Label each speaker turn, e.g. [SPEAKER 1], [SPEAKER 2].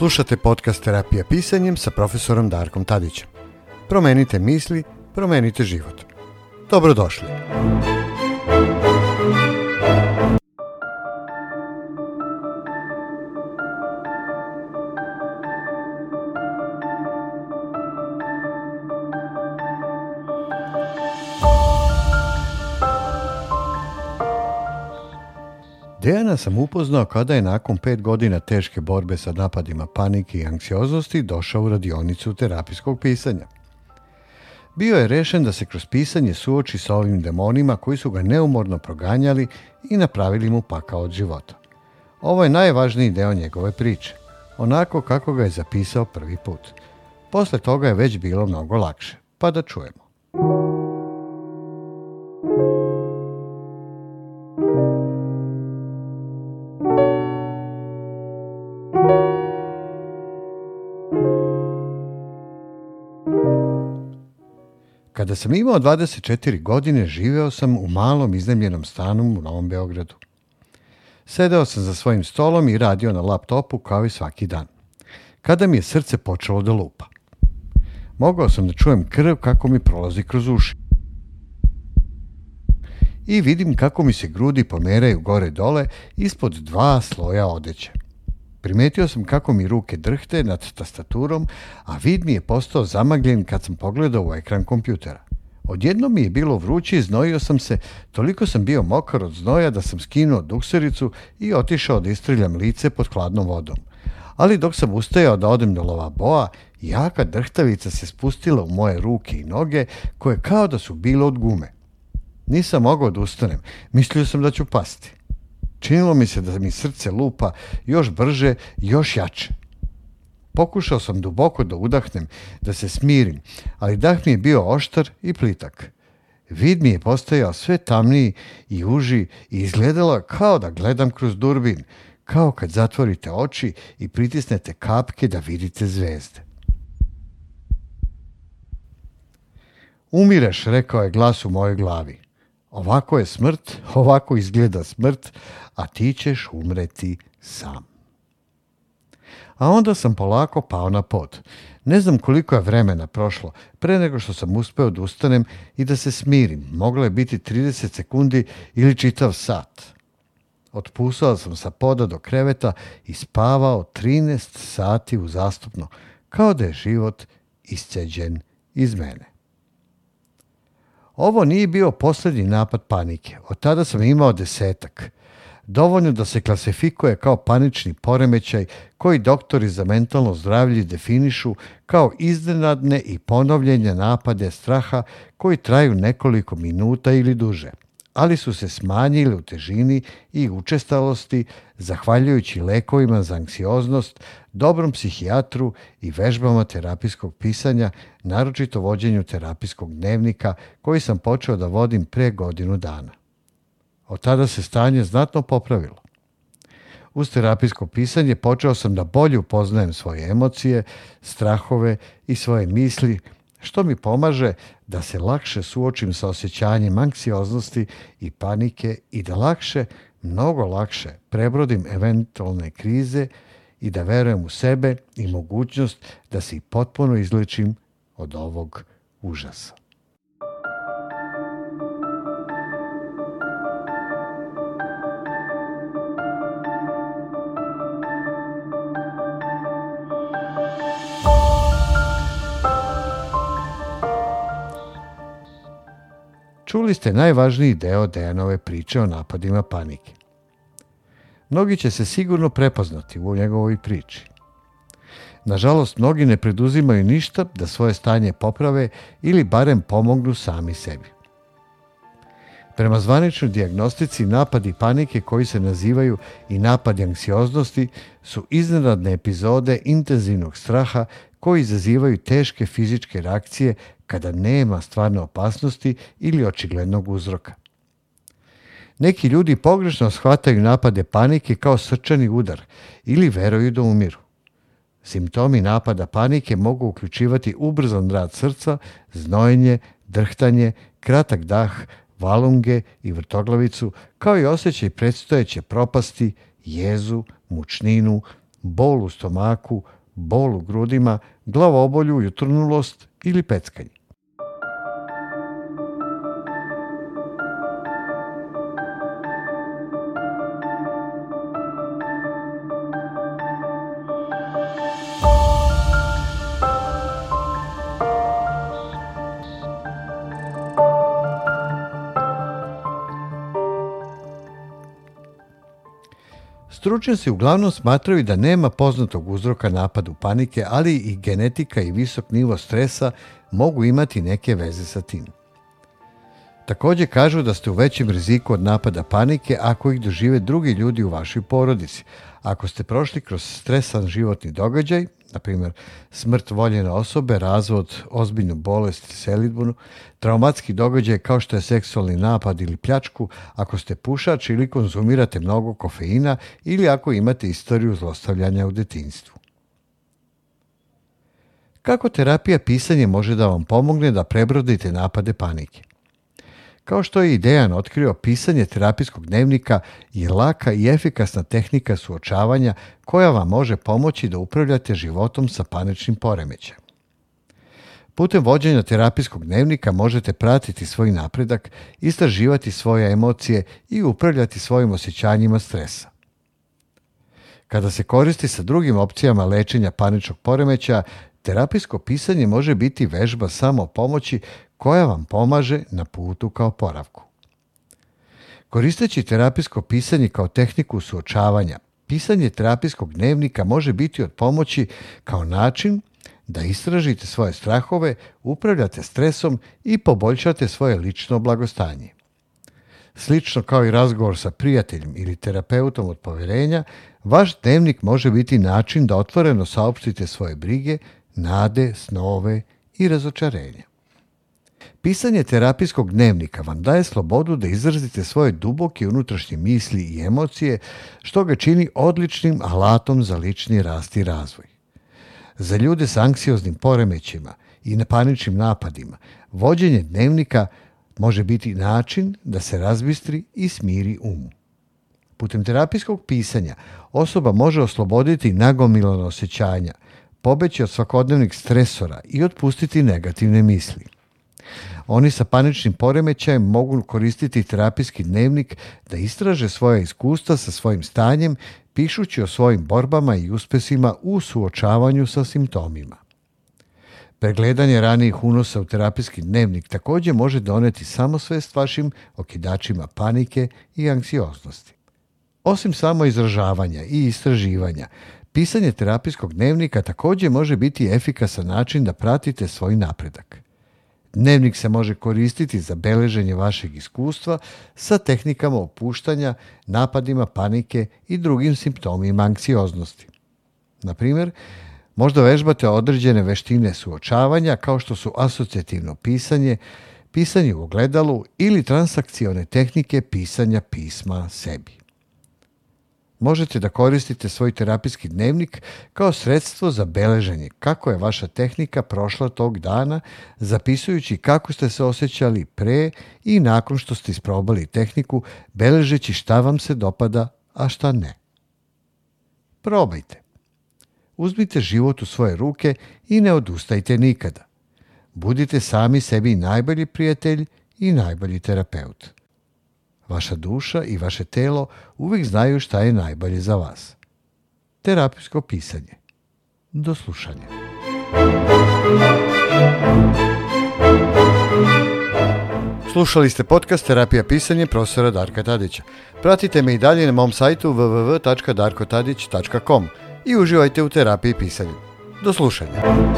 [SPEAKER 1] Slušate podcast Terapija pisanjem sa profesorom Darkom Tadićem. Promenite misli, promenite život. Dobrodošli. sam upoznao kada je nakon pet godina teške borbe sa napadima panike i anksioznosti došao u radionicu terapijskog pisanja. Bio je rešen da se kroz pisanje suoči sa ovim demonima koji su ga neumorno proganjali i napravili mu paka od života. Ovo je najvažniji deo njegove priče, onako kako ga je zapisao prvi put. Posle toga je već bilo mnogo lakše, pa da čujemo. Kada sam imao 24 godine, živeo sam u malom iznemljenom stanu u Novom Beogradu. Sedeo sam za svojim stolom i radio na laptopu kao i svaki dan. Kada mi je srce počelo da lupa. Mogao sam da čujem krv kako mi prolazi kroz uši. I vidim kako mi se grudi pomeraju gore-dole ispod dva sloja odeće. Primetio sam kako mi ruke drhte nad tastaturom, a vid mi je postao zamagljen kad sam pogledao u ekran kompjutera. Odjedno mi je bilo vruće i znojio sam se, toliko sam bio mokar od znoja da sam skinuo duksericu i otišao da istriljam lice pod hladnom vodom. Ali dok sam ustajao da odem do boa, jaka drhtavica se spustila u moje ruke i noge koje kao da su bile od gume. Nisam mogao da ustanem, mislio sam da ću pasti. Činilo mi se da mi srce lupa još brže, još jače. Pokušao sam duboko da udahnem, da se smirim, ali dah mi je bio oštar i plitak. Vid mi je postajao sve tamniji i uži i izgledalo kao da gledam kroz durbin, kao kad zatvorite oči i pritisnete kapke da vidite zvezde. Umireš, rekao je glas u mojoj glavi. Ovako je smrt, ovako izgleda smrt, a ti ćeš umreti sam. A onda sam polako pao na pod. Ne znam koliko je vremena prošlo, pre nego što sam uspeo da ustanem i da se smirim. Moglo je biti 30 sekundi ili čitav sat. Otpusao sam sa poda do kreveta i spavao 13 sati u zastupno, kao da je život isceđen iz mene. Ovo nije bio posljednji napad panike. Od tada sam imao desetak dovoljno da se klasifikuje kao panični poremećaj koji doktori za mentalno zdravlje definišu kao iznenadne i ponovljenje napade straha koji traju nekoliko minuta ili duže, ali su se smanjili u težini i učestalosti zahvaljujući lekovima za anksioznost, dobrom psihijatru i vežbama terapijskog pisanja, naročito vođenju terapijskog dnevnika koji sam počeo da vodim pre godinu dana. Od tada se stanje znatno popravilo. Uz terapijsko pisanje počeo sam da bolje upoznajem svoje emocije, strahove i svoje misli, što mi pomaže da se lakše suočim sa osjećanjem anksioznosti i panike i da lakše, mnogo lakše prebrodim eventualne krize i da verujem u sebe i mogućnost da se i potpuno izličim od ovog užasa. Čuli ste najvažniji deo Dejanove priče o napadima panike. Mnogi će se sigurno prepoznati u njegovoj priči. Nažalost, mnogi ne preduzimaju ništa da svoje stanje poprave ili barem pomognu sami sebi. Prema zvaničnoj diagnostici, napadi panike koji se nazivaju i napadi anksioznosti su iznenadne epizode intenzivnog straha koji izazivaju teške fizičke reakcije kada nema stvarne opasnosti ili očiglednog uzroka. Neki ljudi pogrešno shvataju napade panike kao srčani udar ili veruju da umiru. Simptomi napada panike mogu uključivati ubrzan rad srca, znojenje, drhtanje, kratak dah, valunge i vrtoglavicu, kao i osjećaj predstojeće propasti, jezu, mučninu, bol u stomaku, bol u grudima, glavobolju, jutrnulost ili peckanje. Stručnjaci uglavnom smatraju da nema poznatog uzroka napadu panike, ali i genetika i visok nivo stresa mogu imati neke veze sa tim. Također kažu da ste u većem riziku od napada panike ako ih dožive drugi ljudi u vašoj porodici. Ako ste prošli kroz stresan životni događaj, na primjer smrt voljene osobe, razvod, ozbiljnu bolest, selidbunu, traumatski događaj kao što je seksualni napad ili pljačku, ako ste pušač ili konzumirate mnogo kofeina ili ako imate istoriju zlostavljanja u detinstvu. Kako terapija pisanje može da vam pomogne da prebrodite napade panike? Kao što je i Dejan otkrio, pisanje terapijskog dnevnika je laka i efikasna tehnika suočavanja koja vam može pomoći da upravljate životom sa paničnim poremećem. Putem vođenja terapijskog dnevnika možete pratiti svoj napredak, istraživati svoje emocije i upravljati svojim osjećanjima stresa. Kada se koristi sa drugim opcijama lečenja paničnog poremeća, terapijsko pisanje može biti vežba samo pomoći koja vam pomaže na putu kao poravku. Koristeći terapijsko pisanje kao tehniku suočavanja, pisanje terapijskog dnevnika može biti od pomoći kao način da istražite svoje strahove, upravljate stresom i poboljšate svoje lično blagostanje. Slično kao i razgovor sa prijateljem ili terapeutom od povjerenja, vaš dnevnik može biti način da otvoreno saopštite svoje brige, nade, snove i razočarenja. Pisanje terapijskog dnevnika vam daje slobodu da izrazite svoje duboke unutrašnje misli i emocije, što ga čini odličnim alatom za lični rast i razvoj. Za ljude s anksioznim poremećima i na napadima, vođenje dnevnika može biti način da se razbistri i smiri um. Putem terapijskog pisanja osoba može osloboditi nagomilano osjećanja, pobeći od svakodnevnih stresora i otpustiti negativne misli – oni sa paničnim poremećajem mogu koristiti terapijski dnevnik da istraže svoja iskustva sa svojim stanjem, pišući o svojim borbama i uspesima u suočavanju sa simptomima. Pregledanje ranijih unosa u terapijski dnevnik također može doneti samosvest vašim okidačima panike i anksioznosti. Osim samo izražavanja i istraživanja, pisanje terapijskog dnevnika također može biti efikasan način da pratite svoj napredak. Dnevnik se može koristiti za beleženje vašeg iskustva sa tehnikama opuštanja, napadima panike i drugim simptomima anksioznosti. Na primjer, možda vežbate određene veštine suočavanja kao što su asocijativno pisanje, pisanje u ogledalu ili transakcione tehnike pisanja pisma sebi. Možete da koristite svoj terapijski dnevnik kao sredstvo za beleženje kako je vaša tehnika prošla tog dana, zapisujući kako ste se osjećali pre i nakon što ste isprobali tehniku, beležeći šta vam se dopada, a šta ne. Probajte. Uzmite život u svoje ruke i ne odustajte nikada. Budite sami sebi najbolji prijatelj i najbolji terapeut. Vaša duša i vaše telo uvijek znaju šta je najbolje za vas. Terapijsko pisanje. Do slušanja. Slušali ste podcast Terapija pisanje profesora Darka Tadića. Pratite me i dalje na mom sajtu www.darkotadić.com i uživajte u terapiji pisanja. Do slušanja.